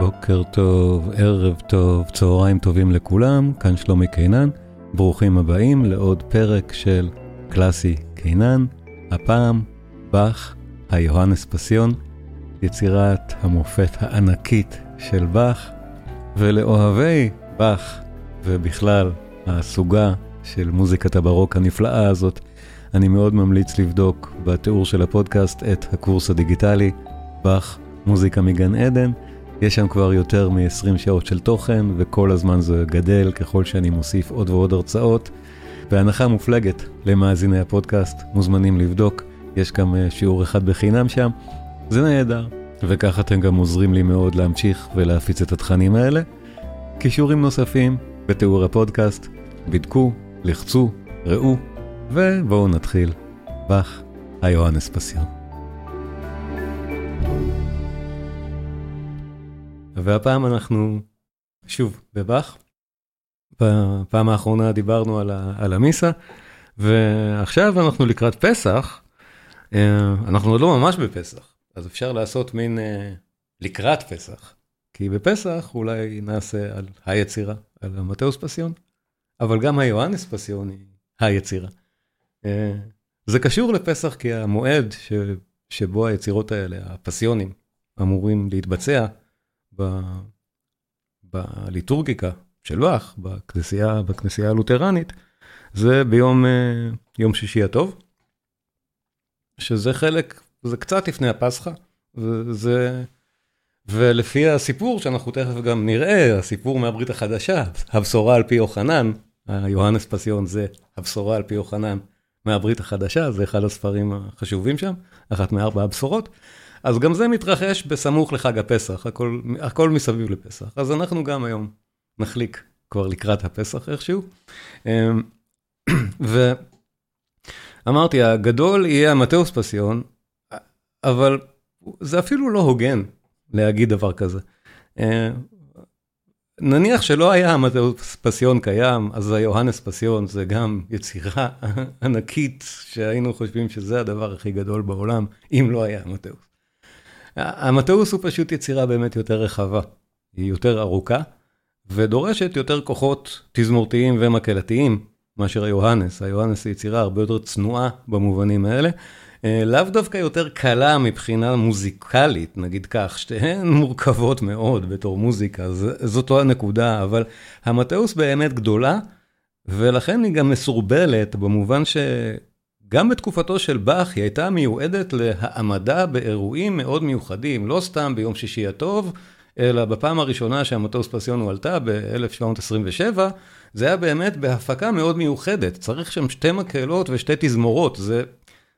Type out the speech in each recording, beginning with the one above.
בוקר טוב, ערב טוב, צהריים טובים לכולם, כאן שלומי קינן, ברוכים הבאים לעוד פרק של קלאסי קינן, הפעם באך, היוהנס פסיון, יצירת המופת הענקית של באך, ולאוהבי באך, ובכלל הסוגה של מוזיקת הברוק הנפלאה הזאת, אני מאוד ממליץ לבדוק בתיאור של הפודקאסט את הקורס הדיגיטלי, באך מוזיקה מגן עדן. יש שם כבר יותר מ-20 שעות של תוכן, וכל הזמן זה גדל ככל שאני מוסיף עוד ועוד הרצאות. בהנחה מופלגת למאזיני הפודקאסט, מוזמנים לבדוק, יש גם אה, שיעור אחד בחינם שם, זה נהדר, וכך אתם גם עוזרים לי מאוד להמשיך ולהפיץ את התכנים האלה. קישורים נוספים בתיאור הפודקאסט, בדקו, לחצו, ראו, ובואו נתחיל. באך, היוהנס פסיון. והפעם אנחנו שוב בבאך. בפעם האחרונה דיברנו על, ה, על המיסה, ועכשיו אנחנו לקראת פסח. אה, אנחנו עוד לא ממש בפסח, אז אפשר לעשות מין אה, לקראת פסח. כי בפסח אולי נעשה על היצירה, על המטאוס פסיון, אבל גם היואנס פסיון היא היצירה. אה, זה קשור לפסח כי המועד ש, שבו היצירות האלה, הפסיונים, אמורים להתבצע, בליטורגיקה של באך, בכנסייה, בכנסייה הלותרנית, זה ביום אה, יום שישי הטוב, שזה חלק, זה קצת לפני הפסחא, וזה, ולפי הסיפור שאנחנו תכף גם נראה, הסיפור מהברית החדשה, הבשורה על פי יוחנן, היוהנס פסיון זה הבשורה על פי יוחנן מהברית החדשה, זה אחד הספרים החשובים שם, אחת מארבע הבשורות. אז גם זה מתרחש בסמוך לחג הפסח, הכל, הכל מסביב לפסח. אז אנחנו גם היום נחליק כבר לקראת הפסח איכשהו. אמ, ואמרתי, הגדול יהיה המטאוס פסיון, אבל זה אפילו לא הוגן להגיד דבר כזה. אמ, נניח שלא היה המטאוס פסיון קיים, אז היוהנס פסיון זה גם יצירה ענקית שהיינו חושבים שזה הדבר הכי גדול בעולם, אם לא היה המטאוס. המטאוס הוא פשוט יצירה באמת יותר רחבה, היא יותר ארוכה, ודורשת יותר כוחות תזמורתיים ומקהלתיים מאשר היוהנס. היוהנס היא יצירה הרבה יותר צנועה במובנים האלה. אה, לאו דווקא יותר קלה מבחינה מוזיקלית, נגיד כך, שתיהן מורכבות מאוד בתור מוזיקה, זאת לא הנקודה, אבל המטאוס באמת גדולה, ולכן היא גם מסורבלת במובן ש... גם בתקופתו של באך היא הייתה מיועדת להעמדה באירועים מאוד מיוחדים, לא סתם ביום שישי הטוב, אלא בפעם הראשונה שהמטוס פסיון הועלתה ב-1727, זה היה באמת בהפקה מאוד מיוחדת, צריך שם שתי מקהלות ושתי תזמורות, זה,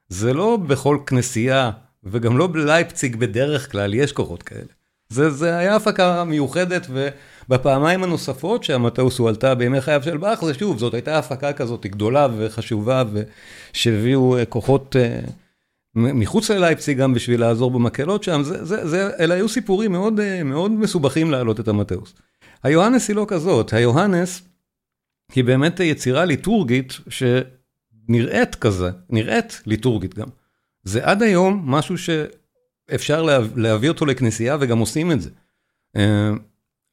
זה לא בכל כנסייה, וגם לא בלייפציג בדרך כלל, יש כוחות כאלה. זה, זה היה הפקה מיוחדת, ובפעמיים הנוספות שהמטוס הועלתה בימי חייו של באך, זה שוב, זאת הייתה הפקה כזאת גדולה וחשובה, ושהביאו אה, כוחות אה, מחוץ ללייפציג גם בשביל לעזור במקהלות שם, זה, זה, זה, אלה היו סיפורים מאוד, אה, מאוד מסובכים להעלות את המטוס. היוהנס היא לא כזאת, היוהנס היא באמת יצירה ליטורגית שנראית כזה, נראית ליטורגית גם. זה עד היום משהו ש... אפשר לה, להביא אותו לכנסייה וגם עושים את זה.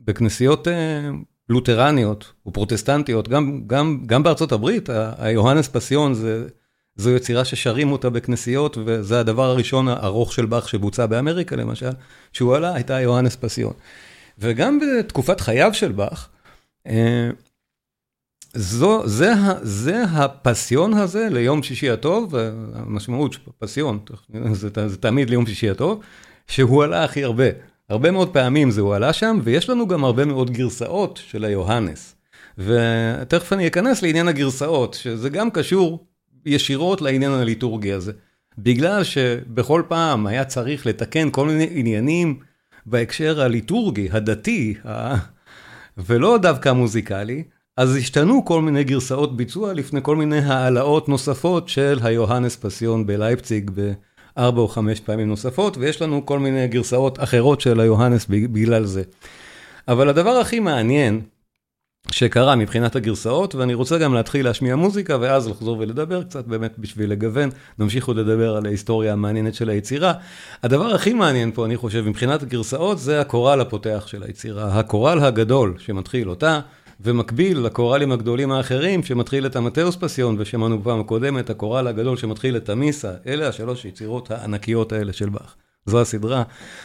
בכנסיות אה, לותרניות או פרוטסטנטיות, גם, גם, גם בארצות הברית, היוהנס פסיון זה, זו יצירה ששרים אותה בכנסיות, וזה הדבר הראשון הארוך של באך שבוצע באמריקה למשל, שהוא עלה, הייתה יוהנס פסיון. וגם בתקופת חייו של באך, אה, זו, זה, זה הפסיון הזה ליום שישי הטוב, המשמעות של פסיון, זה, זה תמיד ליום שישי הטוב, שהוא עלה הכי הרבה. הרבה מאוד פעמים זה הוא עלה שם, ויש לנו גם הרבה מאוד גרסאות של היוהנס. ותכף אני אכנס לעניין הגרסאות, שזה גם קשור ישירות לעניין הליטורגי הזה. בגלל שבכל פעם היה צריך לתקן כל מיני עניינים בהקשר הליטורגי, הדתי, ה... ולא דווקא המוזיקלי, אז השתנו כל מיני גרסאות ביצוע לפני כל מיני העלאות נוספות של היוהנס פסיון בלייפציג בארבע או חמש פעמים נוספות, ויש לנו כל מיני גרסאות אחרות של היוהנס בגלל זה. אבל הדבר הכי מעניין, שקרה מבחינת הגרסאות, ואני רוצה גם להתחיל להשמיע מוזיקה, ואז לחזור ולדבר קצת, באמת בשביל לגוון, נמשיך עוד לדבר על ההיסטוריה המעניינת של היצירה. הדבר הכי מעניין פה, אני חושב, מבחינת הגרסאות, זה הקורל הפותח של היצירה, הקורל הגדול שמתחיל אותה. ומקביל לקוראלים הגדולים האחרים, שמתחיל את המטאוס פסיון, ושמענו בפעם הקודמת, הקוראל הגדול שמתחיל את המיסה, אלה השלוש יצירות הענקיות האלה של באך. זו הסדרה.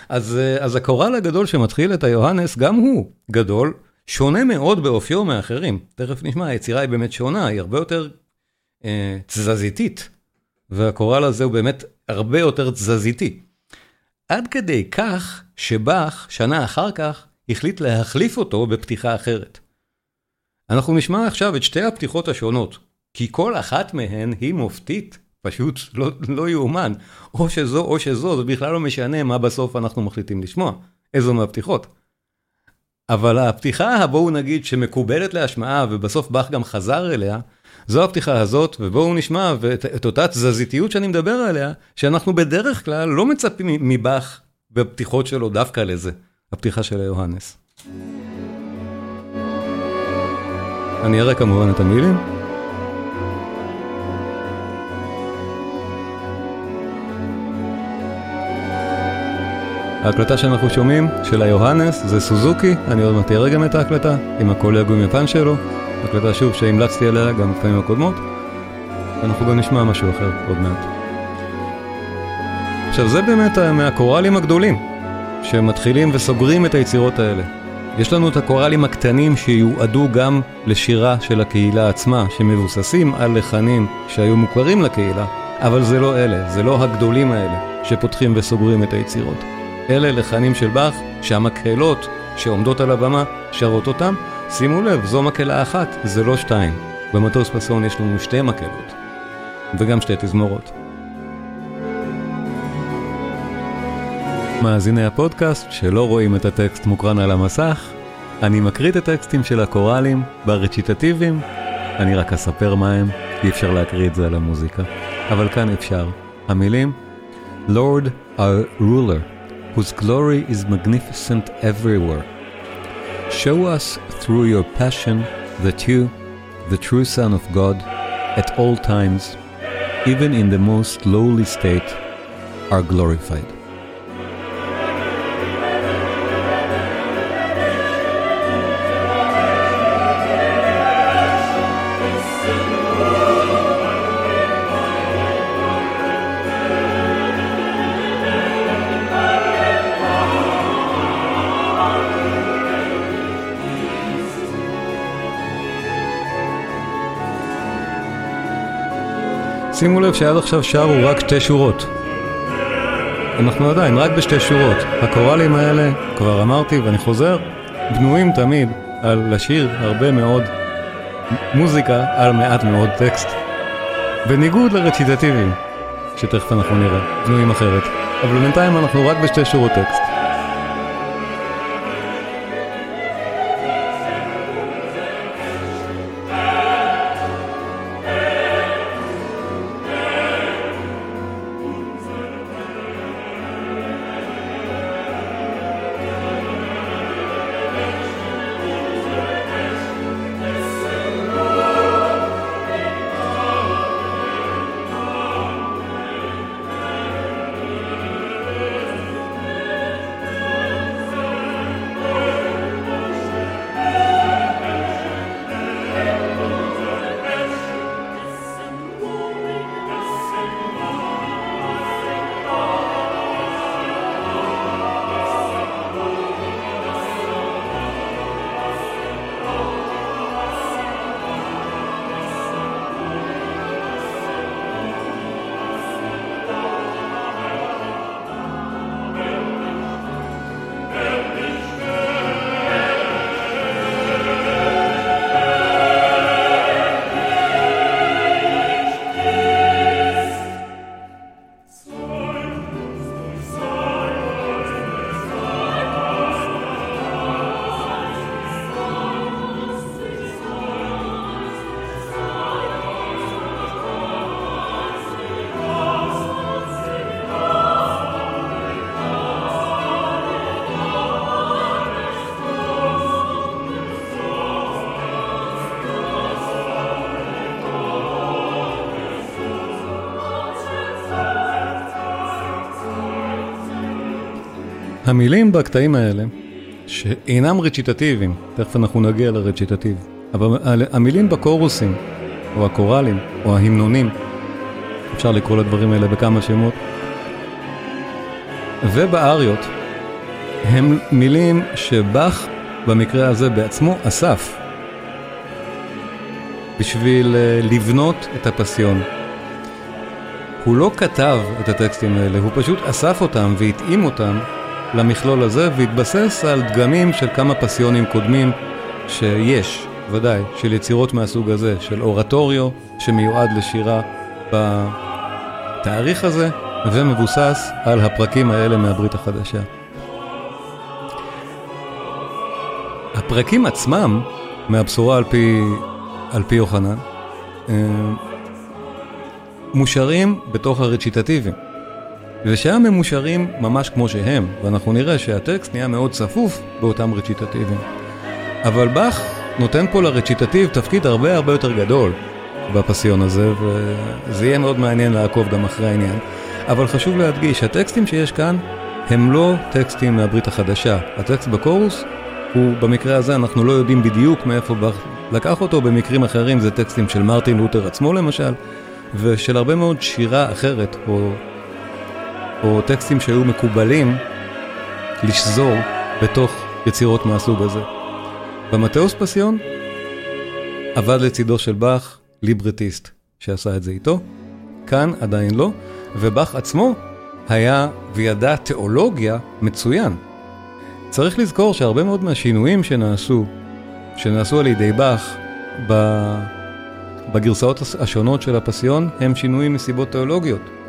אז, אז הקוראל הגדול שמתחיל את היוהנס, גם הוא גדול, שונה מאוד באופיו מאחרים. תכף נשמע, היצירה היא באמת שונה, היא הרבה יותר אה, תזזיתית, והקוראל הזה הוא באמת הרבה יותר תזזיתי. עד כדי כך שבאך, שנה אחר כך, החליט להחליף אותו בפתיחה אחרת. אנחנו נשמע עכשיו את שתי הפתיחות השונות, כי כל אחת מהן היא מופתית, פשוט לא, לא יאומן. או שזו או שזו, זה בכלל לא משנה מה בסוף אנחנו מחליטים לשמוע, איזו מהפתיחות. אבל הפתיחה, בואו נגיד, שמקובלת להשמעה, ובסוף באך גם חזר אליה, זו הפתיחה הזאת, ובואו נשמע ואת, את אותה תזזיתיות שאני מדבר עליה, שאנחנו בדרך כלל לא מצפים מבאך בפתיחות שלו דווקא לזה, הפתיחה של יוהנס. אני אראה כמובן את המילים. ההקלטה שאנחנו שומעים, של היוהנס, זה סוזוקי, אני עוד מעט אראה גם את ההקלטה, עם הקולגום יפן שלו, הקלטה שוב שהמלצתי עליה גם בפעמים הקודמות, אנחנו גם נשמע משהו אחר עוד מעט. עכשיו זה באמת מהקוראלים הגדולים, שמתחילים וסוגרים את היצירות האלה. יש לנו את הקוראלים הקטנים שיועדו גם לשירה של הקהילה עצמה, שמבוססים על לחנים שהיו מוכרים לקהילה, אבל זה לא אלה, זה לא הגדולים האלה שפותחים וסוגרים את היצירות. אלה לחנים של באך שהמקהלות שעומדות על הבמה שרות אותם. שימו לב, זו מקהלה אחת, זה לא שתיים. במטוס פסון יש לנו שתי מקהלות, וגם שתי תזמורות. מאזיני הפודקאסט שלא רואים את הטקסט מוקרן על המסך, אני מקריא את הטקסטים של הקוראלים ברציטטיביים, אני רק אספר מה הם, אי אפשר להקריא את זה על המוזיקה, אבל כאן אפשר. המילים Lord our ruler, whose glory is magnificent everywhere. Show us through your passion that you, the true Son of God, at all times, even in the most lowly state, are glorified. שימו לב שעד עכשיו שרו רק שתי שורות. אנחנו עדיין רק בשתי שורות. הקוראלים האלה, כבר אמרתי ואני חוזר, בנויים תמיד על לשיר הרבה מאוד מוזיקה על מעט מאוד טקסט. בניגוד לרציטטיביים, שתכף אנחנו נראה, בנויים אחרת. אבל בינתיים אנחנו רק בשתי שורות טקסט. המילים בקטעים האלה, שאינם רציטטיביים, תכף אנחנו נגיע לרציטטיב, אבל המילים בקורוסים, או הקוראלים, או ההמנונים, אפשר לקרוא לדברים האלה בכמה שמות, ובאריות, הם מילים שבאך במקרה הזה בעצמו אסף בשביל אה, לבנות את הפסיון. הוא לא כתב את הטקסטים האלה, הוא פשוט אסף אותם והתאים אותם למכלול הזה והתבסס על דגמים של כמה פסיונים קודמים שיש, ודאי, של יצירות מהסוג הזה, של אורטוריו שמיועד לשירה בתאריך הזה ומבוסס על הפרקים האלה מהברית החדשה. הפרקים עצמם, מהבשורה על פי, על פי יוחנן, אה, מושרים בתוך הרציטטיבים. ושם הם מושרים ממש כמו שהם, ואנחנו נראה שהטקסט נהיה מאוד צפוף באותם רציטטיבים. אבל באך נותן פה לרציטטיב תפקיד הרבה הרבה יותר גדול בפסיון הזה, וזה יהיה מאוד מעניין לעקוב גם אחרי העניין. אבל חשוב להדגיש, הטקסטים שיש כאן הם לא טקסטים מהברית החדשה. הטקסט בקורוס הוא, במקרה הזה אנחנו לא יודעים בדיוק מאיפה באך לקח אותו, במקרים אחרים זה טקסטים של מרטין לותר עצמו למשל, ושל הרבה מאוד שירה אחרת, או, או טקסטים שהיו מקובלים לשזור בתוך יצירות מהסוג הזה. במטאוס פסיון עבד לצידו של באך ליברטיסט שעשה את זה איתו, כאן עדיין לא, ובאך עצמו היה וידע תיאולוגיה מצוין. צריך לזכור שהרבה מאוד מהשינויים שנעשו, שנעשו על ידי באך בגרסאות השונות של הפסיון, הם שינויים מסיבות תיאולוגיות.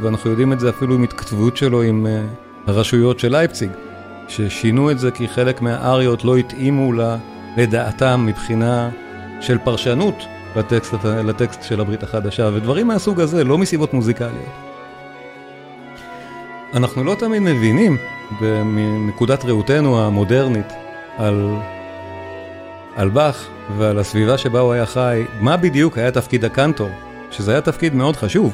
ואנחנו יודעים את זה אפילו עם התכתבות שלו עם אה, הרשויות של לייפציג, ששינו את זה כי חלק מהאריות לא התאימו לדעתם מבחינה של פרשנות לטקסט, לטקסט של הברית החדשה, ודברים מהסוג הזה, לא מסיבות מוזיקליות. אנחנו לא תמיד מבינים, מנקודת ראותנו המודרנית, על, על באך ועל הסביבה שבה הוא היה חי, מה בדיוק היה תפקיד הקנטור, שזה היה תפקיד מאוד חשוב.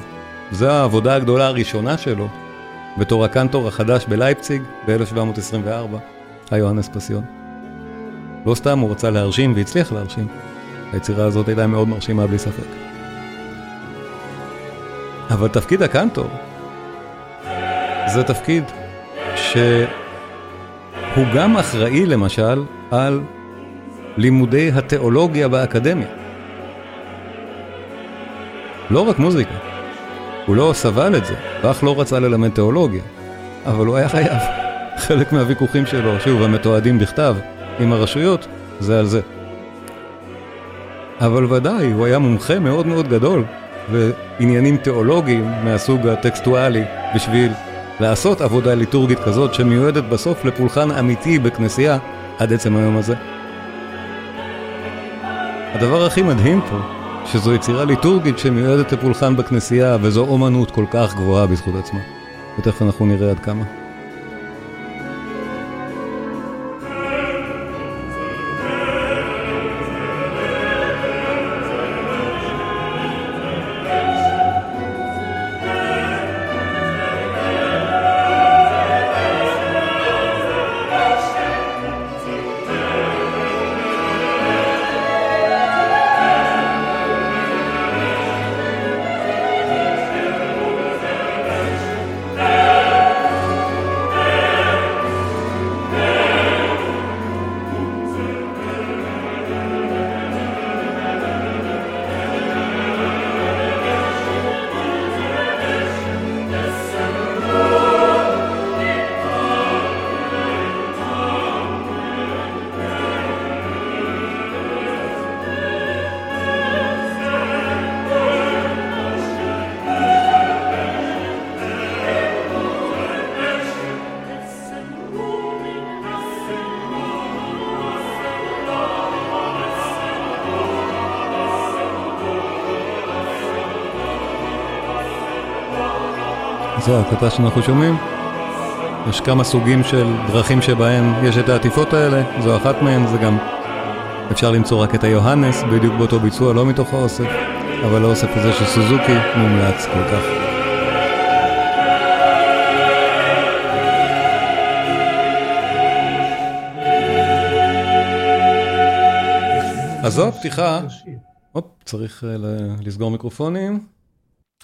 זו העבודה הגדולה הראשונה שלו, בתור הקנטור החדש בלייפציג ב-1724, היוהנס פסיון. לא סתם הוא רצה להרשים והצליח להרשים. היצירה הזאת הייתה מאוד מרשימה בלי ספק. אבל תפקיד הקנטור זה תפקיד שהוא גם אחראי למשל על לימודי התיאולוגיה באקדמיה. לא רק מוזיקה, הוא לא סבל את זה, באך לא רצה ללמד תיאולוגיה, אבל הוא היה חייב. חלק מהוויכוחים שלו, שוב, המתועדים בכתב עם הרשויות, זה על זה. אבל ודאי, הוא היה מומחה מאוד מאוד גדול לעניינים תיאולוגיים מהסוג הטקסטואלי בשביל לעשות עבודה ליטורגית כזאת שמיועדת בסוף לפולחן אמיתי בכנסייה עד עצם היום הזה. הדבר הכי מדהים פה, שזו יצירה ליטורגית שמיועדת לפולחן בכנסייה וזו אומנות כל כך גבוהה בזכות עצמה. ותכף אנחנו נראה עד כמה. זו ההקלטה שאנחנו שומעים. יש כמה סוגים של דרכים שבהם יש את העטיפות האלה, זו אחת מהן, זה גם... אפשר למצוא רק את היוהנס, בדיוק באותו ביצוע, לא מתוך האוסף, אבל האוסף הזה של סוזוקי מומלץ כל כך. אז זו הפתיחה. הופ, צריך אה, לסגור מיקרופונים.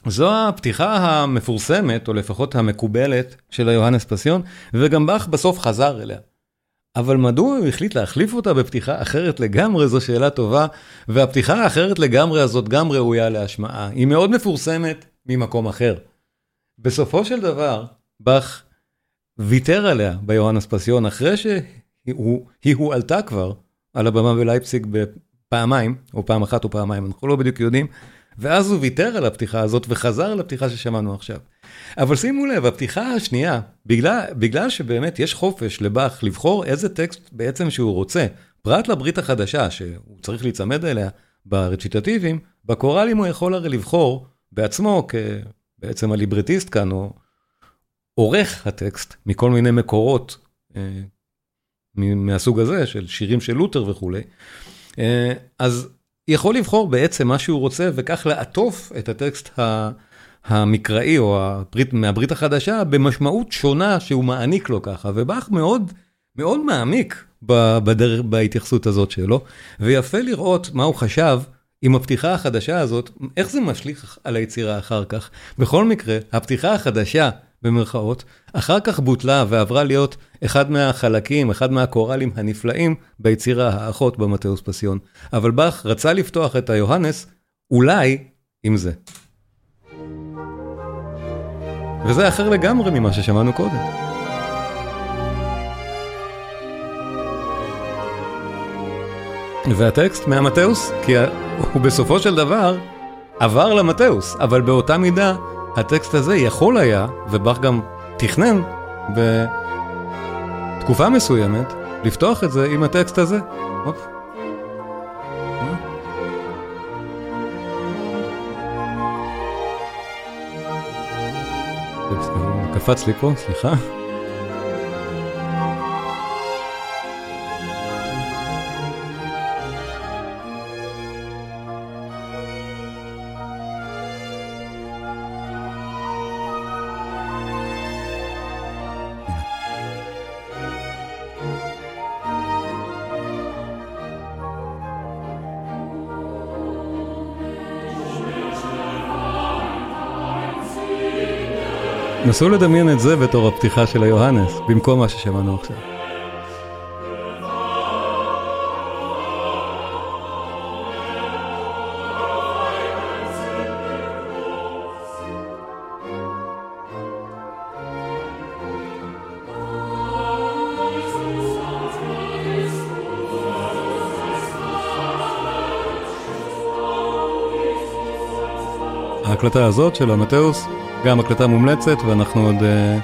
זו הפתיחה המפורסמת, או לפחות המקובלת, של היוהנס פסיון, וגם באך בסוף חזר אליה. אבל מדוע הוא החליט להחליף אותה בפתיחה אחרת לגמרי, זו שאלה טובה, והפתיחה האחרת לגמרי הזאת גם ראויה להשמעה. היא מאוד מפורסמת ממקום אחר. בסופו של דבר, באך ויתר עליה ביוהנס פסיון, אחרי שהיא הועלתה כבר על הבמה בלייפסיק בפעמיים, או פעם אחת או פעמיים, אנחנו לא בדיוק יודעים, ואז הוא ויתר על הפתיחה הזאת וחזר לפתיחה ששמענו עכשיו. אבל שימו לב, הפתיחה השנייה, בגלל, בגלל שבאמת יש חופש לבאך לבחור איזה טקסט בעצם שהוא רוצה, פרט לברית החדשה, שהוא צריך להיצמד אליה ברציטטיביים, בקוראלים הוא יכול הרי לבחור בעצמו, כבעצם הליברטיסט כאן, או עורך הטקסט, מכל מיני מקורות אה, מהסוג הזה, של שירים של לותר וכולי. אה, אז יכול לבחור בעצם מה שהוא רוצה, וכך לעטוף את הטקסט המקראי או הברית, מהברית החדשה במשמעות שונה שהוא מעניק לו ככה, ובאך מאוד מאוד מעמיק בדרך, בהתייחסות הזאת שלו, ויפה לראות מה הוא חשב עם הפתיחה החדשה הזאת, איך זה משליך על היצירה אחר כך. בכל מקרה, הפתיחה החדשה במרכאות, אחר כך בוטלה ועברה להיות אחד מהחלקים, אחד מהקוראלים הנפלאים ביצירה האחות במטאוס פסיון. אבל באך רצה לפתוח את היוהנס אולי עם זה. וזה אחר לגמרי ממה ששמענו קודם. והטקסט מהמטאוס, כי הוא בסופו של דבר עבר למטאוס, אבל באותה מידה הטקסט הזה יכול היה, ובאך גם תכנן בתקופה מסוימת, לפתוח את זה עם הטקסט הזה. אופ. קפץ לי פה, סליחה. נסו לדמיין את זה בתור הפתיחה של היוהנס, במקום מה ששמענו עכשיו. ההקלטה הזאת של המטאוס גם הקלטה מומלצת, ואנחנו עוד... אה,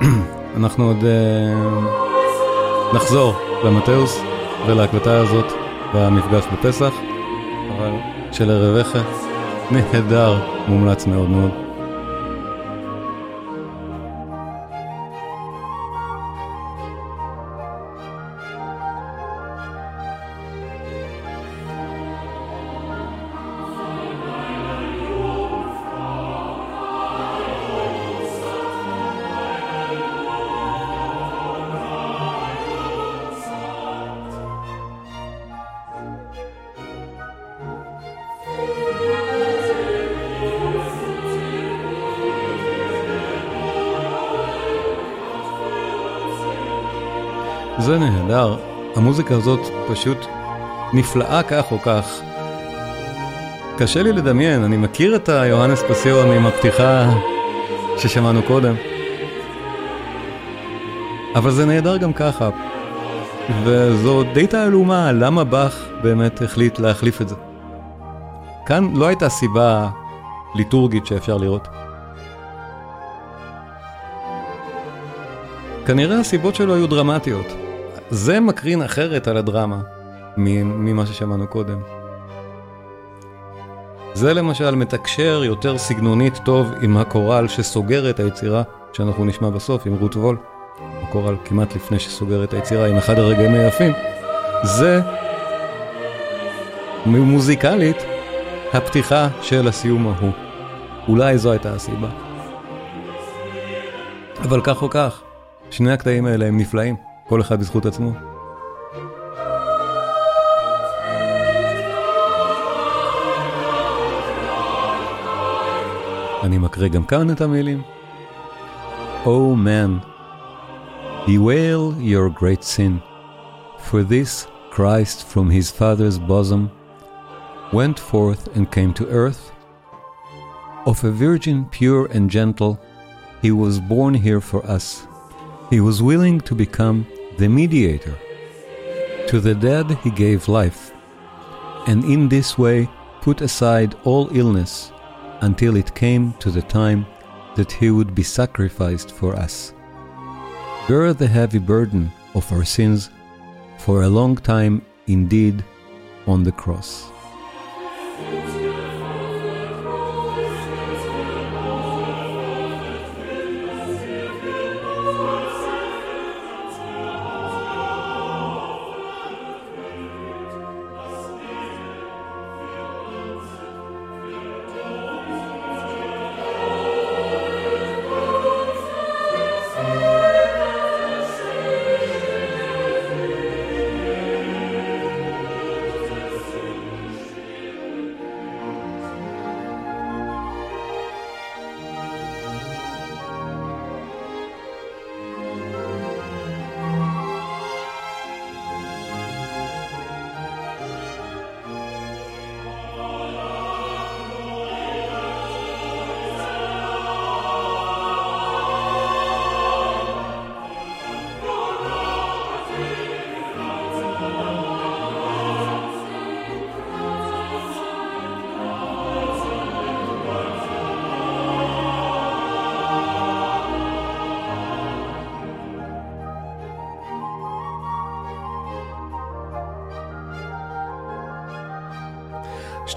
אנחנו עוד אה, נחזור למטאוס ולהקלטה הזאת במפגש בפסח, אבל של ערב נהדר, מומלץ מאוד מאוד. המוזיקה הזאת פשוט נפלאה כך או כך. קשה לי לדמיין, אני מכיר את היוהנס פסיון עם הפתיחה ששמענו קודם. אבל זה נהדר גם ככה. וזו די תעלומה למה באך באמת החליט להחליף את זה. כאן לא הייתה סיבה ליטורגית שאפשר לראות. כנראה הסיבות שלו היו דרמטיות. זה מקרין אחרת על הדרמה ממה ששמענו קודם. זה למשל מתקשר יותר סגנונית טוב עם הקורל שסוגר את היצירה שאנחנו נשמע בסוף עם רות וול. הקורל כמעט לפני שסוגר את היצירה עם אחד הרגעים היפים. זה מוזיקלית הפתיחה של הסיום ההוא. אולי זו הייתה הסיבה. אבל כך או כך, שני הקטעים האלה הם נפלאים. כל אחד בזכות עצמו. אני מקריא גם כאן את המילים. Oh man, bewail your great sin, for this Christ from his Father's bosom went forth and came to earth. Of a virgin pure and gentle, he was born here for us. He was willing to become the mediator. To the dead he gave life, and in this way put aside all illness until it came to the time that he would be sacrificed for us. Bear the heavy burden of our sins for a long time indeed on the cross.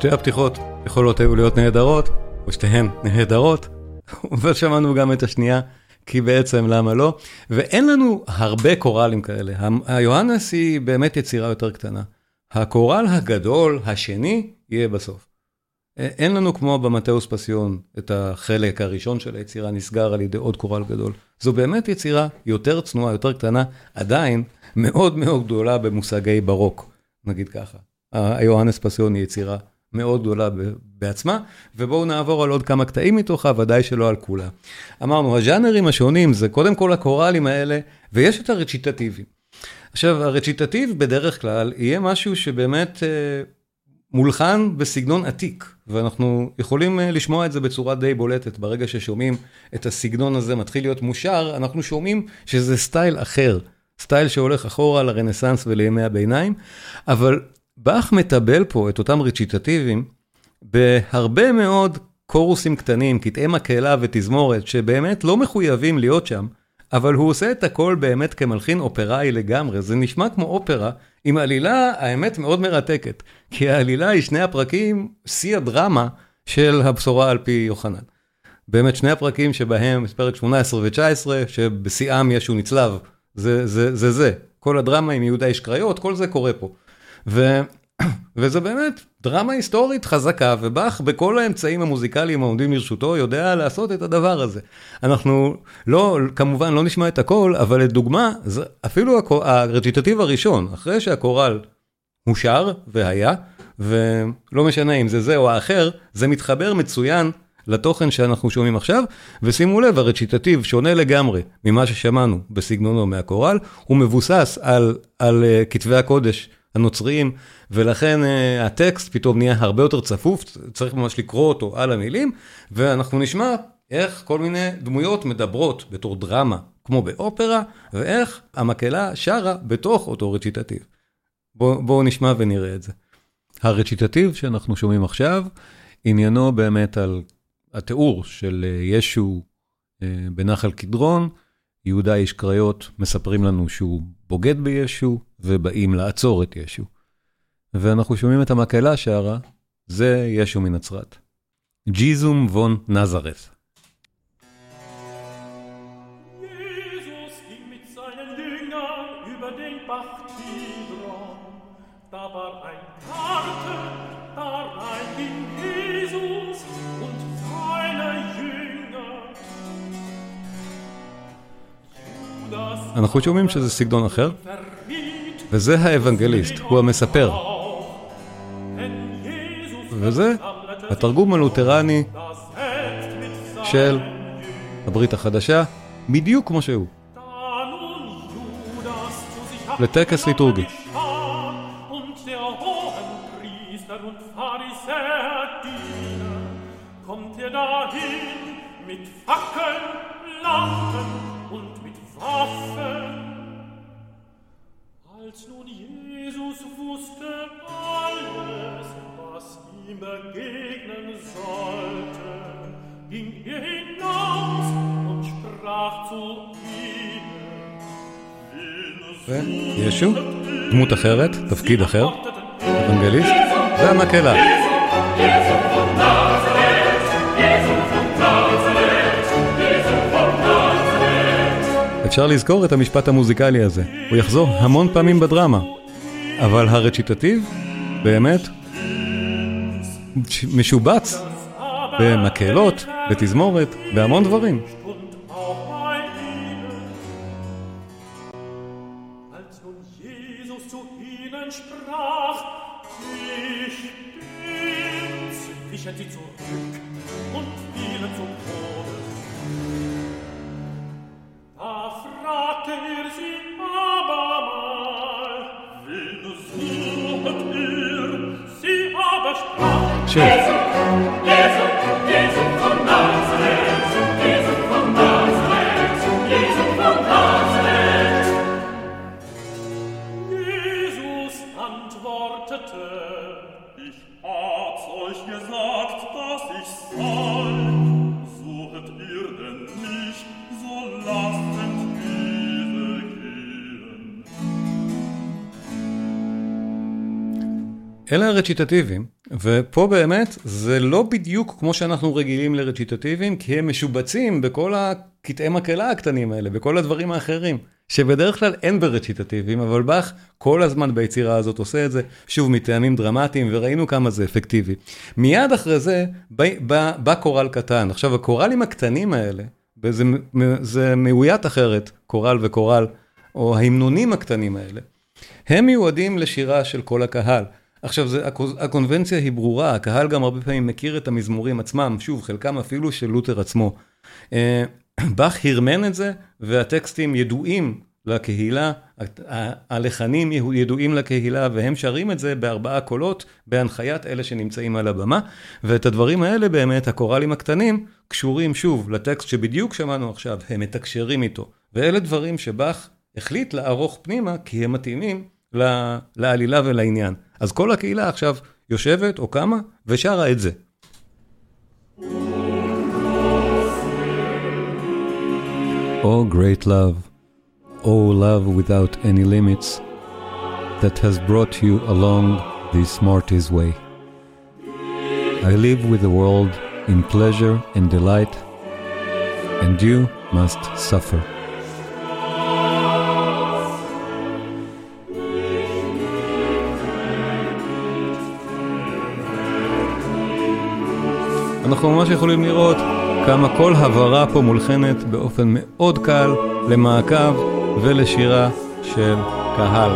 שתי הפתיחות יכולות היו להיות נהדרות, או שתיהן נהדרות, ושמענו גם את השנייה, כי בעצם למה לא? ואין לנו הרבה קוראלים כאלה. היוהנס היא באמת יצירה יותר קטנה. הקורל הגדול, השני, יהיה בסוף. אין לנו כמו במטאוס פסיון את החלק הראשון של היצירה נסגר על ידי עוד קורל גדול. זו באמת יצירה יותר צנועה, יותר קטנה, עדיין מאוד מאוד גדולה במושגי ברוק, נגיד ככה. היוהנס פסיון היא יצירה מאוד גדולה בעצמה, ובואו נעבור על עוד כמה קטעים מתוכה, ודאי שלא על כולה. אמרנו, הז'אנרים השונים זה קודם כל הקוראלים האלה, ויש את הרציטטיבים. עכשיו, הרציטטיב בדרך כלל יהיה משהו שבאמת אה, מולחן בסגנון עתיק, ואנחנו יכולים אה, לשמוע את זה בצורה די בולטת. ברגע ששומעים את הסגנון הזה מתחיל להיות מושר, אנחנו שומעים שזה סטייל אחר. סטייל שהולך אחורה לרנסאנס ולימי הביניים, אבל באך מטבל פה את אותם רציטטיבים בהרבה מאוד קורוסים קטנים, קטעי מקהלה ותזמורת, שבאמת לא מחויבים להיות שם, אבל הוא עושה את הכל באמת כמלחין אופראי לגמרי, זה נשמע כמו אופרה, עם עלילה, האמת, מאוד מרתקת, כי העלילה היא שני הפרקים, שיא הדרמה של הבשורה על פי יוחנן. באמת שני הפרקים שבהם, פרק 18 ו-19, שבשיאם ישו נצלב, זה זה, זה זה, כל הדרמה עם יהודה איש קריות, כל זה קורה פה. ו... וזה באמת דרמה היסטורית חזקה, ובאך בכל האמצעים המוזיקליים העומדים לרשותו יודע לעשות את הדבר הזה. אנחנו לא, כמובן לא נשמע את הכל, אבל לדוגמה, אפילו הרציטטיב הראשון, אחרי שהקורל הושר והיה, ולא משנה אם זה זה או האחר, זה מתחבר מצוין לתוכן שאנחנו שומעים עכשיו, ושימו לב, הרציטטיב שונה לגמרי ממה ששמענו בסגנונו מהקורל, הוא מבוסס על, על uh, כתבי הקודש. הנוצריים, ולכן uh, הטקסט פתאום נהיה הרבה יותר צפוף, צריך ממש לקרוא אותו על המילים, ואנחנו נשמע איך כל מיני דמויות מדברות בתור דרמה, כמו באופרה, ואיך המקהלה שרה בתוך אותו רציטטיב. בואו בוא נשמע ונראה את זה. הרציטטיב שאנחנו שומעים עכשיו, עניינו באמת על התיאור של אה, ישו uh, בנחל קדרון, יהודה איש קריות מספרים לנו שהוא בוגד בישו, ובאים לעצור את ישו. ואנחנו שומעים את המקהלה שרה, זה ישו מנצרת. ג'יזום וון נזרת. אנחנו שומעים שזה סגנון אחר, וזה האבנגליסט, הוא המספר. וזה התרגום הלותרני של הברית החדשה, בדיוק כמו שהוא. לטקס ליטורגי. mit Fackeln, Lampen und mit Waffen. Als nun Jesus wusste alles, was ihm begegnen sollte, ging er hinaus und sprach zu ihnen. וישו, דמות אחרת, תפקיד אחר, אבנגליסט, והמקהלה. אפשר לזכור את המשפט המוזיקלי הזה, הוא יחזור המון פעמים בדרמה, אבל הרציטטיב, באמת, משובץ במקהלות, בתזמורת, בהמון דברים. אלה הרציטטיביים, ופה באמת זה לא בדיוק כמו שאנחנו רגילים לרציטטיביים, כי הם משובצים בכל הקטעי מקהלה הקטנים האלה, בכל הדברים האחרים, שבדרך כלל אין ברציטטיביים, אבל באך כל הזמן ביצירה הזאת עושה את זה, שוב, מטעמים דרמטיים, וראינו כמה זה אפקטיבי. מיד אחרי זה בא, בא קורל קטן. עכשיו, הקורלים הקטנים האלה, וזה זה מאוית אחרת, קורל וקורל, או ההמנונים הקטנים האלה, הם מיועדים לשירה של כל הקהל. עכשיו, זה, הקונבנציה היא ברורה, הקהל גם הרבה פעמים מכיר את המזמורים עצמם, שוב, חלקם אפילו של לותר עצמו. אה, באך הרמן את זה, והטקסטים ידועים לקהילה, הלחנים ידועים לקהילה, והם שרים את זה בארבעה קולות, בהנחיית אלה שנמצאים על הבמה, ואת הדברים האלה באמת, הקוראלים הקטנים, קשורים שוב לטקסט שבדיוק שמענו עכשיו, הם מתקשרים איתו. ואלה דברים שבאך החליט לערוך פנימה, כי הם מתאימים לעלילה ולעניין. אז כל הקהילה עכשיו יושבת או קמה ושרה את זה. Oh great love, oh love without any limits, that has brought you along this smartest way. I live with the world in pleasure and delight, and you must suffer. אנחנו ממש יכולים לראות כמה כל הברה פה מולחנת באופן מאוד קל למעקב ולשירה של קהל.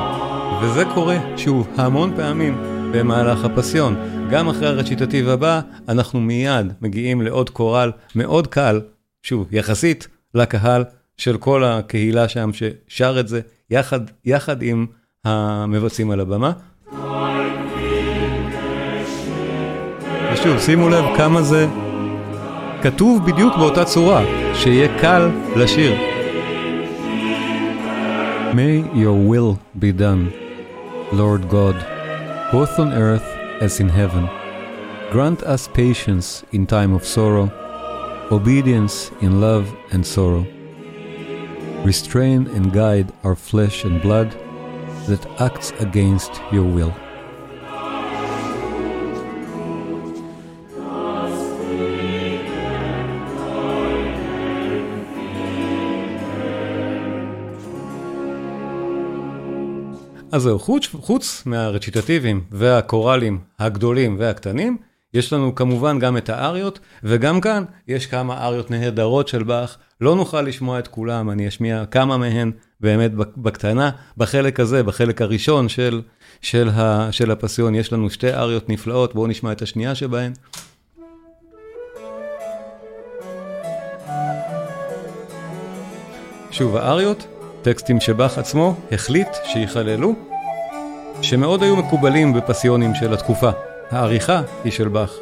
וזה קורה, שוב, המון פעמים במהלך הפסיון. גם אחרי הרציטטיב הבא, אנחנו מיד מגיעים לעוד קורל מאוד קל, שוב, יחסית לקהל של כל הקהילה שם ששר את זה, יחד, יחד עם המבצעים על הבמה. ושוב, שימו לב כמה זה כתוב בדיוק באותה צורה, שיהיה קל לשיר. May your will be done, Lord God, both on earth as in heaven. Grant us patience in time of sorrow, obedience in love and sorrow. Restrain and guide our flesh and blood that acts against your will. אז זהו, חוץ, חוץ מהרציטטיבים והקוראלים הגדולים והקטנים, יש לנו כמובן גם את האריות, וגם כאן יש כמה אריות נהדרות של באך, לא נוכל לשמוע את כולם, אני אשמיע כמה מהן באמת בקטנה. בחלק הזה, בחלק הראשון של, של, ה, של הפסיון, יש לנו שתי אריות נפלאות, בואו נשמע את השנייה שבהן. שוב, האריות טקסטים שבאך עצמו החליט שיכללו, שמאוד היו מקובלים בפסיונים של התקופה. העריכה היא של באך.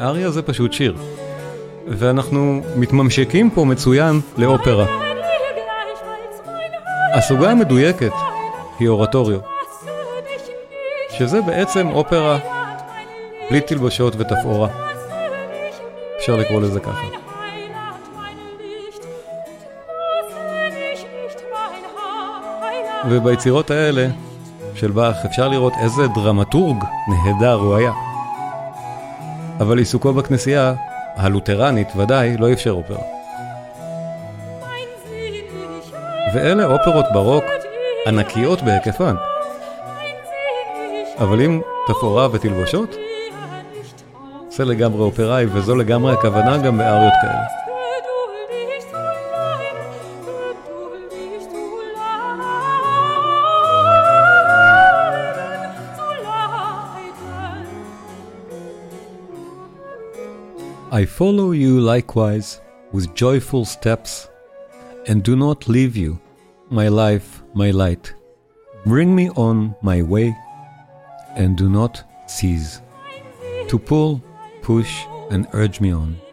אריה זה פשוט שיר, ואנחנו מתממשקים פה מצוין לאופרה. הסוגה המדויקת היא אורטוריו, שזה בעצם אופרה בלי תלבשות ותפאורה. אפשר לקרוא לזה ככה. וביצירות האלה של באך אפשר לראות איזה דרמטורג נהדר הוא היה. אבל עיסוקו בכנסייה, הלותרנית ודאי, לא אפשר אופרה. ואלה אופרות ברוק ענקיות בהיקפן. אבל עם תפאורה ותלבושות, זה לגמרי אופראי, וזו לגמרי הכוונה גם באריות כאלה. I follow you likewise with joyful steps, and do not leave you, my life, my light. Bring me on my way, And do not cease to pull, push, and urge me on.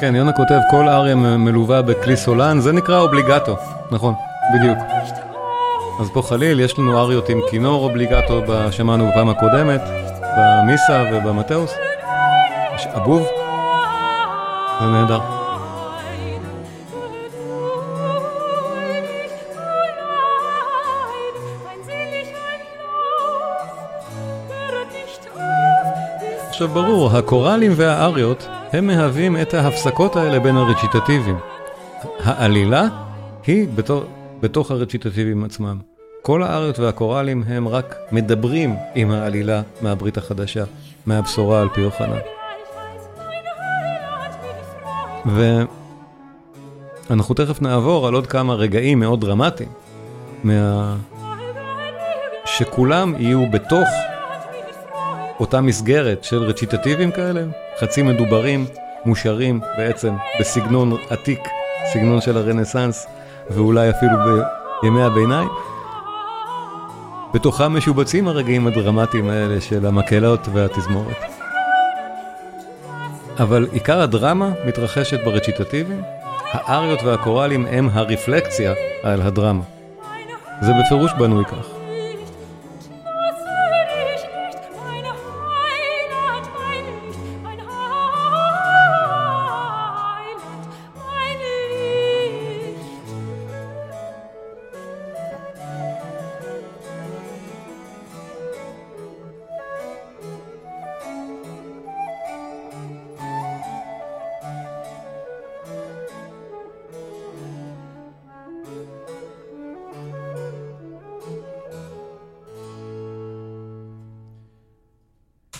כן, יונה כותב, כל אריה מלווה בכלי סולן, זה נקרא אובליגטו, נכון, בדיוק. אז פה חליל, יש לנו אריות עם כינור אובליגטו, שמענו בפעם הקודמת, במיסה ובמטאוס. יש אבוב, זה נהדר. עכשיו ברור, הקוראלים והאריות הם מהווים את ההפסקות האלה בין הרציטטיבים. העלילה היא בתור, בתוך הרציטטיבים עצמם. כל האריות והקוראלים הם רק מדברים עם העלילה מהברית החדשה, מהבשורה על פי יוחנן. ואנחנו תכף נעבור על עוד כמה רגעים מאוד דרמטיים, מה... שכולם יהיו בתוך אותה מסגרת של רציטטיבים כאלה, חצי מדוברים, מושרים בעצם בסגנון עתיק, סגנון של הרנסאנס, ואולי אפילו בימי הביניים. בתוכם משובצים הרגעים הדרמטיים האלה של המקהלות והתזמורת. אבל עיקר הדרמה מתרחשת ברציטטיבים, האריות והקוראלים הם הרפלקציה על הדרמה. זה בפירוש בנוי כך.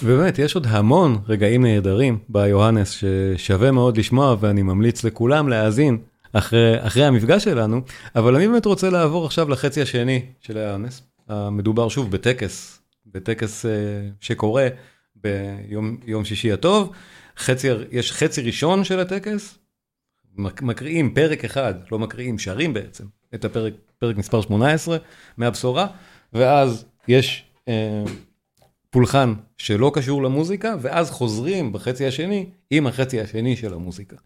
ובאמת, יש עוד המון רגעים נהדרים ביוהנס ששווה מאוד לשמוע, ואני ממליץ לכולם להאזין אחרי, אחרי המפגש שלנו, אבל אני באמת רוצה לעבור עכשיו לחצי השני של היוהנס. מדובר שוב בטקס, בטקס uh, שקורה ביום שישי הטוב. חצי, יש חצי ראשון של הטקס, מקריאים פרק אחד, לא מקריאים, שרים בעצם, את הפרק, פרק מספר 18 מהבשורה, ואז יש... Uh, פולחן שלא קשור למוזיקה, ואז חוזרים בחצי השני עם החצי השני של המוזיקה.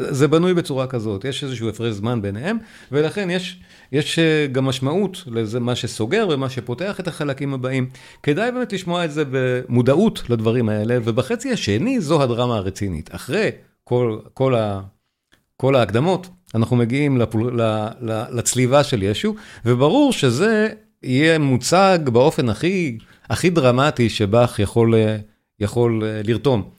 זה בנוי בצורה כזאת, יש איזשהו הפרש זמן ביניהם, ולכן יש, יש אה, גם משמעות לזה מה שסוגר ומה שפותח את החלקים הבאים. כדאי באמת לשמוע את זה במודעות לדברים האלה, ובחצי השני זו הדרמה הרצינית. אחרי כל, כל, ה, כל ההקדמות, אנחנו מגיעים לפול, ל, ל, לצליבה של ישו, וברור שזה יהיה מוצג באופן הכי... הכי דרמטי שבאך יכול, אה, יכול אה, לרתום.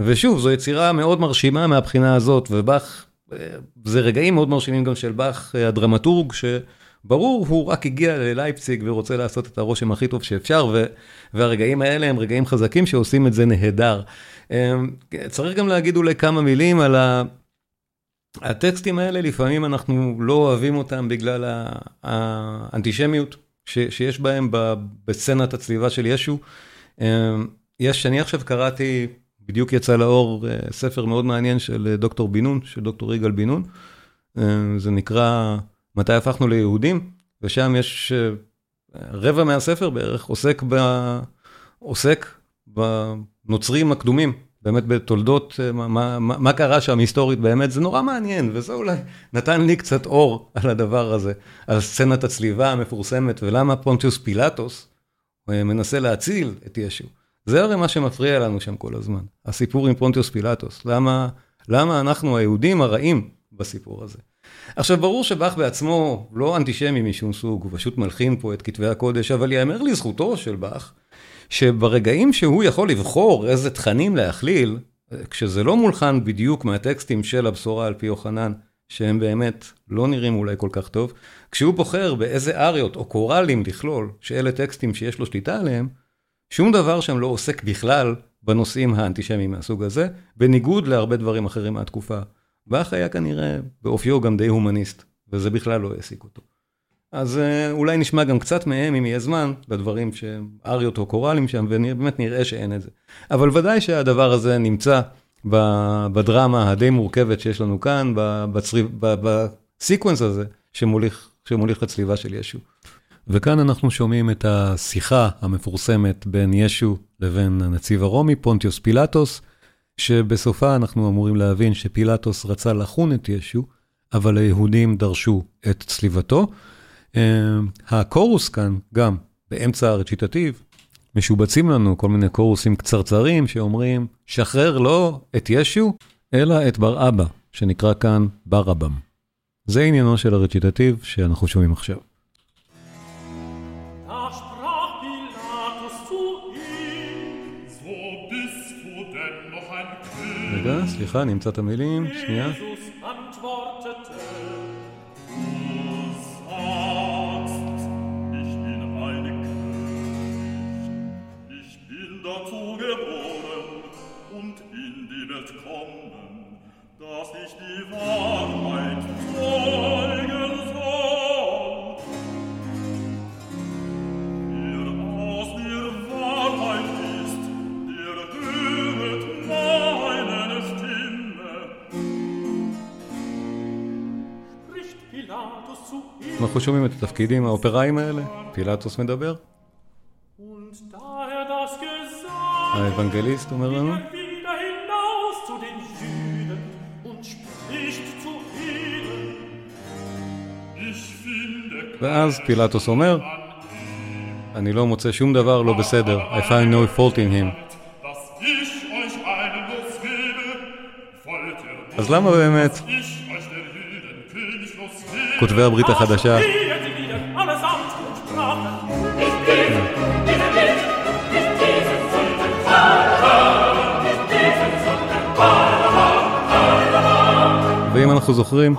ושוב, זו יצירה מאוד מרשימה מהבחינה הזאת, ובאך, אה, זה רגעים מאוד מרשימים גם של באך, הדרמטורג, שברור, הוא רק הגיע ללייפציג ורוצה לעשות את הרושם הכי טוב שאפשר, ו, והרגעים האלה הם רגעים חזקים שעושים את זה נהדר. צריך גם להגיד אולי כמה מילים על, ה, הטקסטים האלה, לפעמים אנחנו לא אוהבים אותם בגלל האנטישמיות שיש בהם בסצנת הצליבה של ישו. יש, אני עכשיו קראתי, בדיוק יצא לאור ספר מאוד מעניין של דוקטור בן נון, של דוקטור יגאל בן נון. זה נקרא מתי הפכנו ליהודים, ושם יש רבע מהספר בערך עוסק, ב, עוסק בנוצרים הקדומים, באמת בתולדות, מה, מה, מה קרה שם היסטורית באמת, זה נורא מעניין, וזה אולי נתן לי קצת אור על הדבר הזה, על סצנת הצליבה המפורסמת, ולמה פונטיוס פילטוס מנסה להציל את ישו. זה הרי מה שמפריע לנו שם כל הזמן, הסיפור עם פונטיוס פילטוס, למה, למה אנחנו היהודים הרעים בסיפור הזה. עכשיו, ברור שבאך בעצמו לא אנטישמי משום סוג, הוא פשוט מלחין פה את כתבי הקודש, אבל יאמר לזכותו של באך, שברגעים שהוא יכול לבחור איזה תכנים להכליל, כשזה לא מולחן בדיוק מהטקסטים של הבשורה על פי יוחנן, שהם באמת לא נראים אולי כל כך טוב, כשהוא בוחר באיזה אריות או קוראלים לכלול, שאלה טקסטים שיש לו שליטה עליהם, שום דבר שם לא עוסק בכלל בנושאים האנטישמיים מהסוג הזה, בניגוד להרבה דברים אחרים מהתקופה. באך היה כנראה באופיו גם די הומניסט, וזה בכלל לא העסיק אותו. אז אולי נשמע גם קצת מהם, אם יהיה זמן, בדברים שהם אריות או קוראלים שם, ובאמת נראה שאין את זה. אבל ודאי שהדבר הזה נמצא בדרמה הדי מורכבת שיש לנו כאן, בסיקוונס הזה, שמוליך, שמוליך לצליבה של ישו. וכאן אנחנו שומעים את השיחה המפורסמת בין ישו לבין הנציב הרומי, פונטיוס פילטוס, שבסופה אנחנו אמורים להבין שפילטוס רצה לחון את ישו, אבל היהודים דרשו את צליבתו. הקורוס כאן, גם באמצע הרציטטיב, משובצים לנו כל מיני קורוסים קצרצרים שאומרים, שחרר לא את ישו, אלא את בר אבא, שנקרא כאן בר אבם. זה עניינו של הרציטטיב שאנחנו שומעים עכשיו. רגע, סליחה, נמצא את המילים, שנייה. dass ich die Wahrheit folgen soll. Der aus der Wahrheit ist, der höret meine Stimme. Spricht Pilatus zu ihm. אנחנו שומעים את התפקידים האופראיים האלה, פילטוס מדבר. האבנגליסט אומר לנו. ואז פילטוס אומר, אני לא מוצא שום דבר לא בסדר, I find no fault in him. אז למה באמת כותבי הברית החדשה אנחנו זוכרים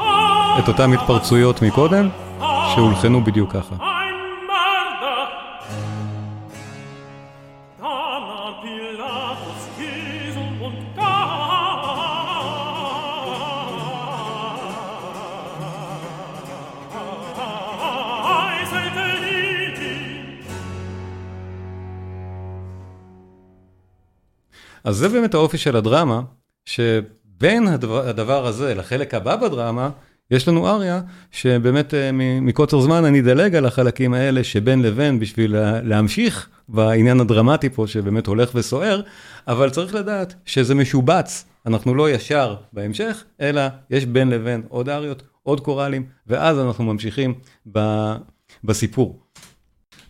את אותם התפרצויות מקודם, שהולחנו בדיוק ככה. אז זה באמת האופי של הדרמה, שבין הדבר, הדבר הזה לחלק הבא בדרמה, יש לנו אריה שבאמת מקוצר זמן אני אדלג על החלקים האלה שבין לבין בשביל להמשיך בעניין הדרמטי פה שבאמת הולך וסוער, אבל צריך לדעת שזה משובץ, אנחנו לא ישר בהמשך, אלא יש בין לבין עוד אריות, עוד קוראלים, ואז אנחנו ממשיכים ב, בסיפור.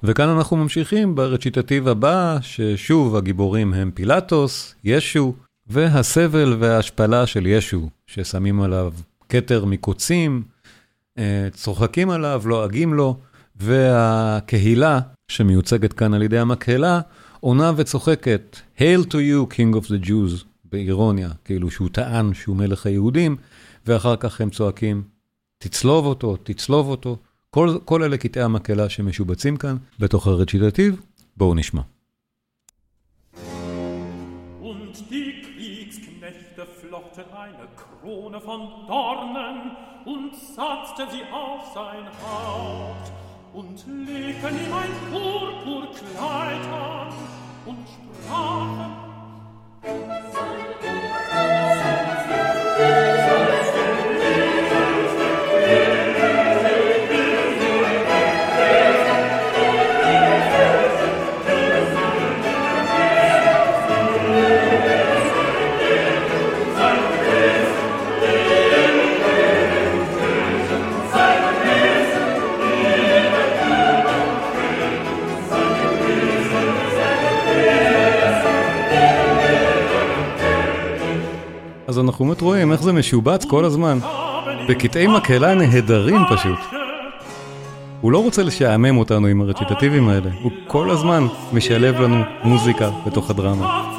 וכאן אנחנו ממשיכים ברציטטיב הבא, ששוב הגיבורים הם פילטוס, ישו, והסבל וההשפלה של ישו, ששמים עליו כתר מקוצים, צוחקים עליו, לועגים לו, והקהילה שמיוצגת כאן על ידי המקהלה, עונה וצוחקת, Hail to you, King of the Jews, באירוניה, כאילו שהוא טען שהוא מלך היהודים, ואחר כך הם צועקים, תצלוב אותו, תצלוב אותו. כל, כל אלה קטעי המקהלה שמשובצים כאן בתוך הרציטטיב, בואו נשמע. Krone von Dornen und satzte sie auf sein Haupt und legten ihm ein Purpurkleid an und sprachen אז אנחנו באמת רואים איך זה משובץ כל הזמן. בקטעי מקהלה נהדרים פשוט. הוא לא רוצה לשעמם אותנו עם הרציטטיבים האלה, הוא כל הזמן משלב לנו מוזיקה בתוך הדרמה.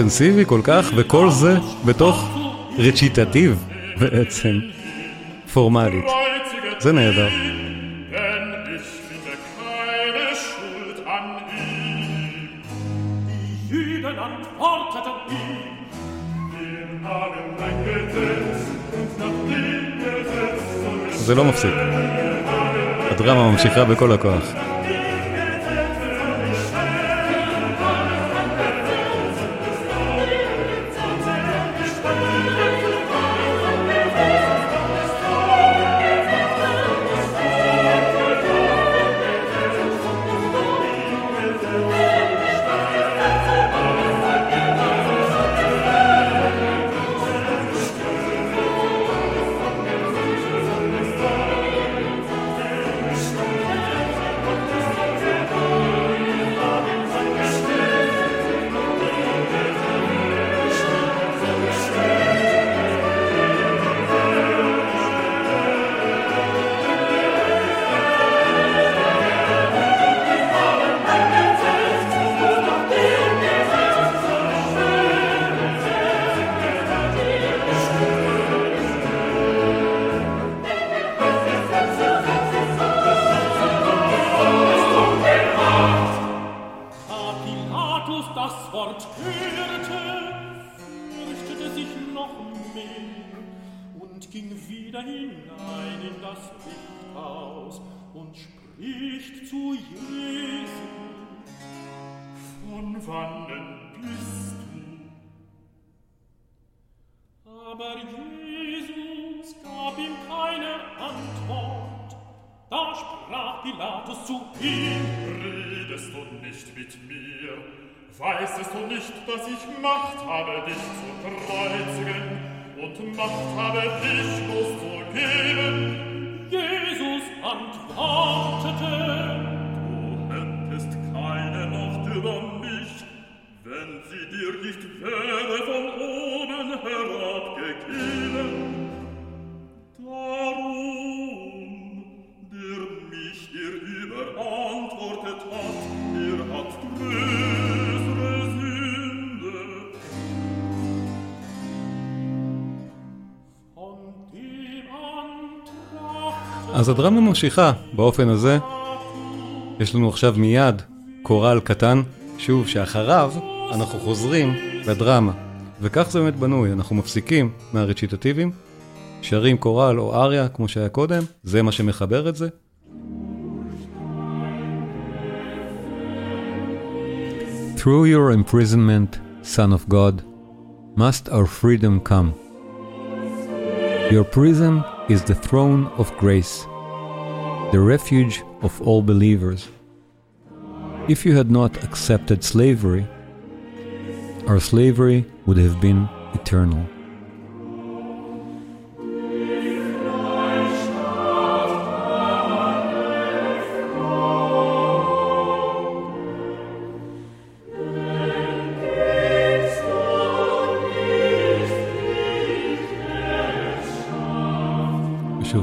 אינטנסיבי כל כך, וכל זה בתוך רציטטיב בעצם, פורמלית. זה נהדר. זה לא מפסיק. הדרמה ממשיכה בכל הכוח. אז הדרמה ממשיכה באופן הזה. יש לנו עכשיו מיד קורל קטן, שוב, שאחריו אנחנו חוזרים לדרמה. וכך זה באמת בנוי, אנחנו מפסיקים מהרציטטיביים, שרים קורל או אריה, כמו שהיה קודם, זה מה שמחבר את זה. Through your imprisonment, Son of God, must our freedom come. Your prison is the throne of grace, the refuge of all believers. If you had not accepted slavery, our slavery would have been eternal.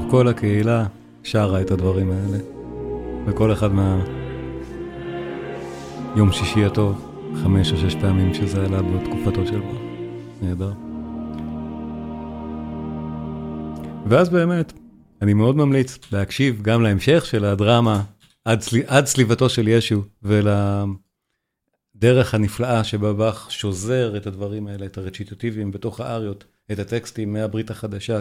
כל הקהילה שרה את הדברים האלה, וכל אחד מה... יום שישי הטוב, חמש או שש פעמים שזה עלה בתקופתו של בר. נהדר. ואז באמת, אני מאוד ממליץ להקשיב גם להמשך של הדרמה עד, סל... עד סליבתו של ישו ולדרך הנפלאה שבה באך שוזר את הדברים האלה, את הרציטטיביים בתוך האריות, את הטקסטים מהברית החדשה,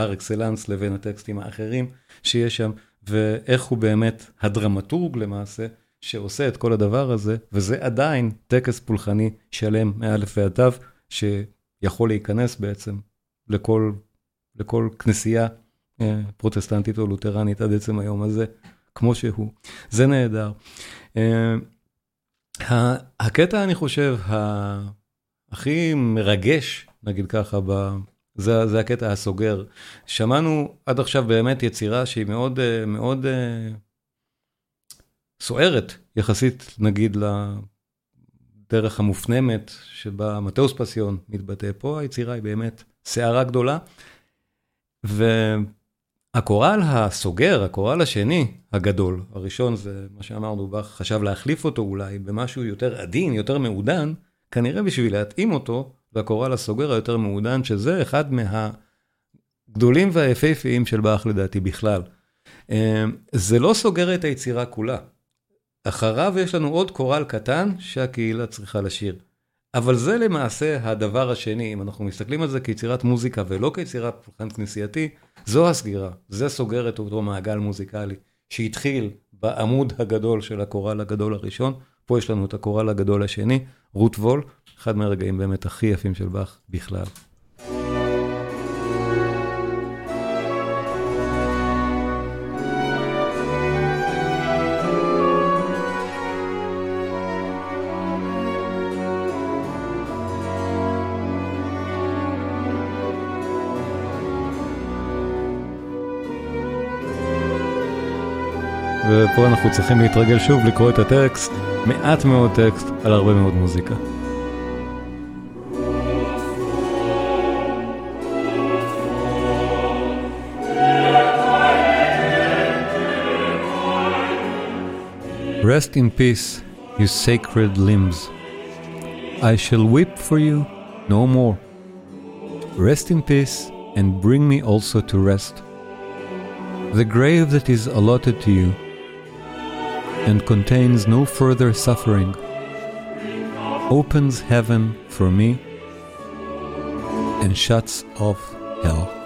פר אקסלנס לבין הטקסטים האחרים שיש שם, ואיך הוא באמת הדרמטורג למעשה, שעושה את כל הדבר הזה, וזה עדיין טקס פולחני שלם מאלף ועד תו, שיכול להיכנס בעצם לכל, לכל כנסייה אה, פרוטסטנטית או לותרנית עד עצם היום הזה, כמו שהוא. זה נהדר. אה, הקטע, אני חושב, הכי מרגש, נגיד ככה, זה, זה הקטע הסוגר. שמענו עד עכשיו באמת יצירה שהיא מאוד, אה, מאוד אה, סוערת יחסית, נגיד, לדרך המופנמת שבה מתאוס פסיון מתבטא. פה היצירה היא באמת סערה גדולה. והקורל הסוגר, הקורל השני הגדול, הראשון זה מה שאמרנו, בך חשב להחליף אותו אולי במשהו יותר עדין, יותר מעודן, כנראה בשביל להתאים אותו והקורל הסוגר היותר מעודן, שזה אחד מהגדולים והיפהפיים של באך לדעתי בכלל. אה, זה לא סוגר את היצירה כולה. אחריו יש לנו עוד קורל קטן שהקהילה צריכה לשיר. אבל זה למעשה הדבר השני, אם אנחנו מסתכלים על זה כיצירת מוזיקה ולא כיצירת פולחן כנסייתי, זו הסגירה, זה סוגר את אותו מעגל מוזיקלי שהתחיל בעמוד הגדול של הקורל הגדול הראשון, פה יש לנו את הקורל הגדול השני, רות וול, אחד מהרגעים באמת הכי יפים של באך בכלל. ופה אנחנו צריכים להתרגל שוב לקרוא את הטקסט, מעט מאוד טקסט על הרבה מאוד מוזיקה. Rest in peace, you sacred limbs. I shall weep for you no more. Rest in peace and bring me also to rest. The grave that is allotted to you and contains no further suffering opens heaven for me and shuts off hell.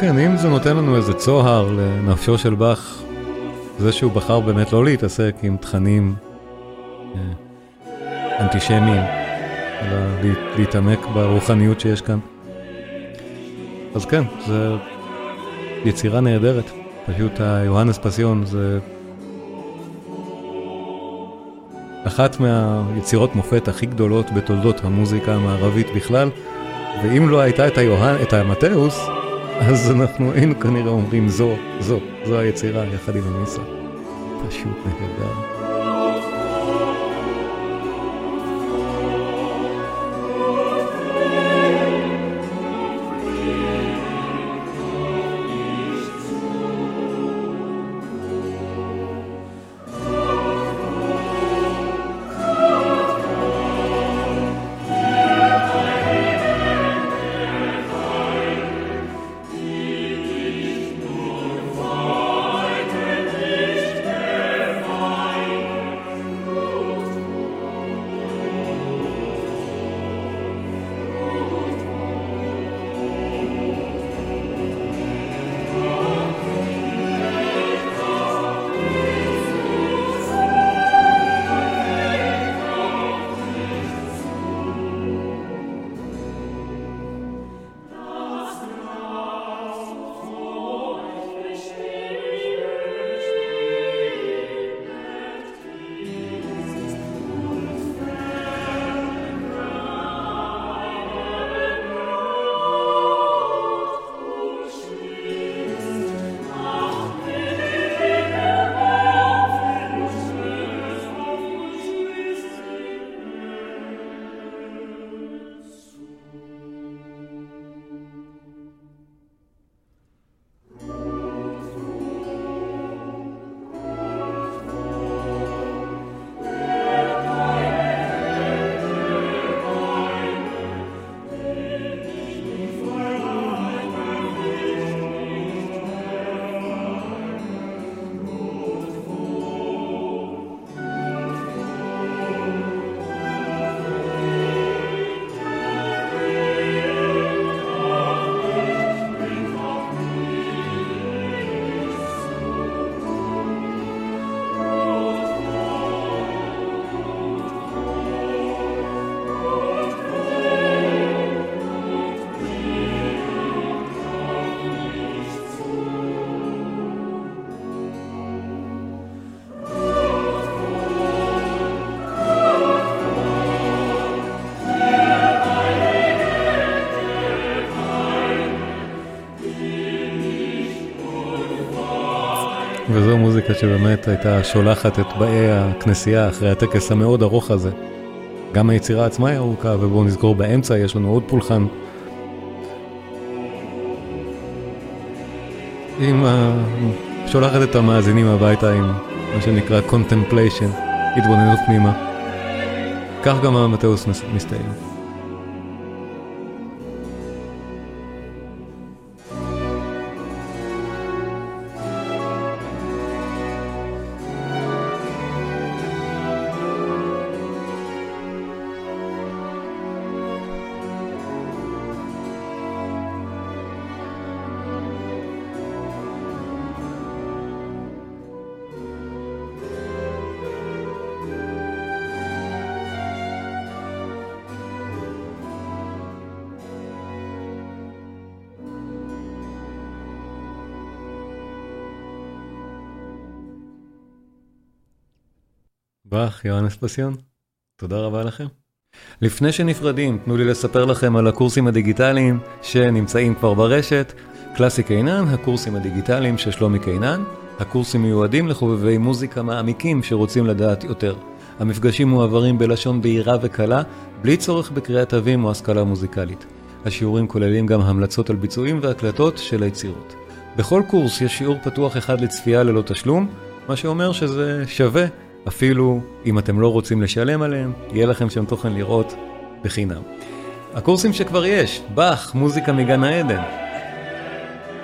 כן, אם זה נותן לנו איזה צוהר לנפשו של באך, זה שהוא בחר באמת לא להתעסק עם תכנים אה, אנטישמיים, אלא להתעמק ברוחניות שיש כאן. אז כן, זה יצירה נהדרת. פשוט היוהנס פסיון זה אחת מהיצירות מופת הכי גדולות בתולדות המוזיקה המערבית בכלל, ואם לא הייתה את, היוהנ... את המתאוס, אז אנחנו היינו כנראה אומרים זו, זו, זו היצירה יחד עם המיסה. פשוט נהדר. מוזיקה שבאמת הייתה שולחת את באי הכנסייה אחרי הטקס המאוד ארוך הזה. גם היצירה עצמה היא ארוכה, ובואו נזכור באמצע, יש לנו עוד פולחן. עם ה... שולחת את המאזינים הביתה עם מה שנקרא contemplation, התבוננות פנימה. כך גם המטאוס מסתיים. באך, יוהנס פסיון, תודה רבה לכם. לפני שנפרדים, תנו לי לספר לכם על הקורסים הדיגיטליים שנמצאים כבר ברשת. קלאסי קינן, הקורסים הדיגיטליים של שלומי קינן. הקורסים מיועדים לחובבי מוזיקה מעמיקים שרוצים לדעת יותר. המפגשים מועברים בלשון בהירה וקלה, בלי צורך בקריאת תווים או השכלה מוזיקלית. השיעורים כוללים גם המלצות על ביצועים והקלטות של היצירות. בכל קורס יש שיעור פתוח אחד לצפייה ללא תשלום, מה שאומר שזה שווה אפילו אם אתם לא רוצים לשלם עליהם, יהיה לכם שם תוכן לראות בחינם. הקורסים שכבר יש, באך, מוזיקה מגן העדן.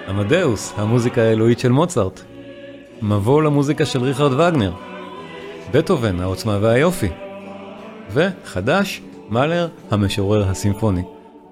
עמדאוס, המוזיקה האלוהית של מוצרט. מבוא למוזיקה של ריכרד וגנר. בטהובן, העוצמה והיופי. וחדש, מאלר, המשורר הסימפוני.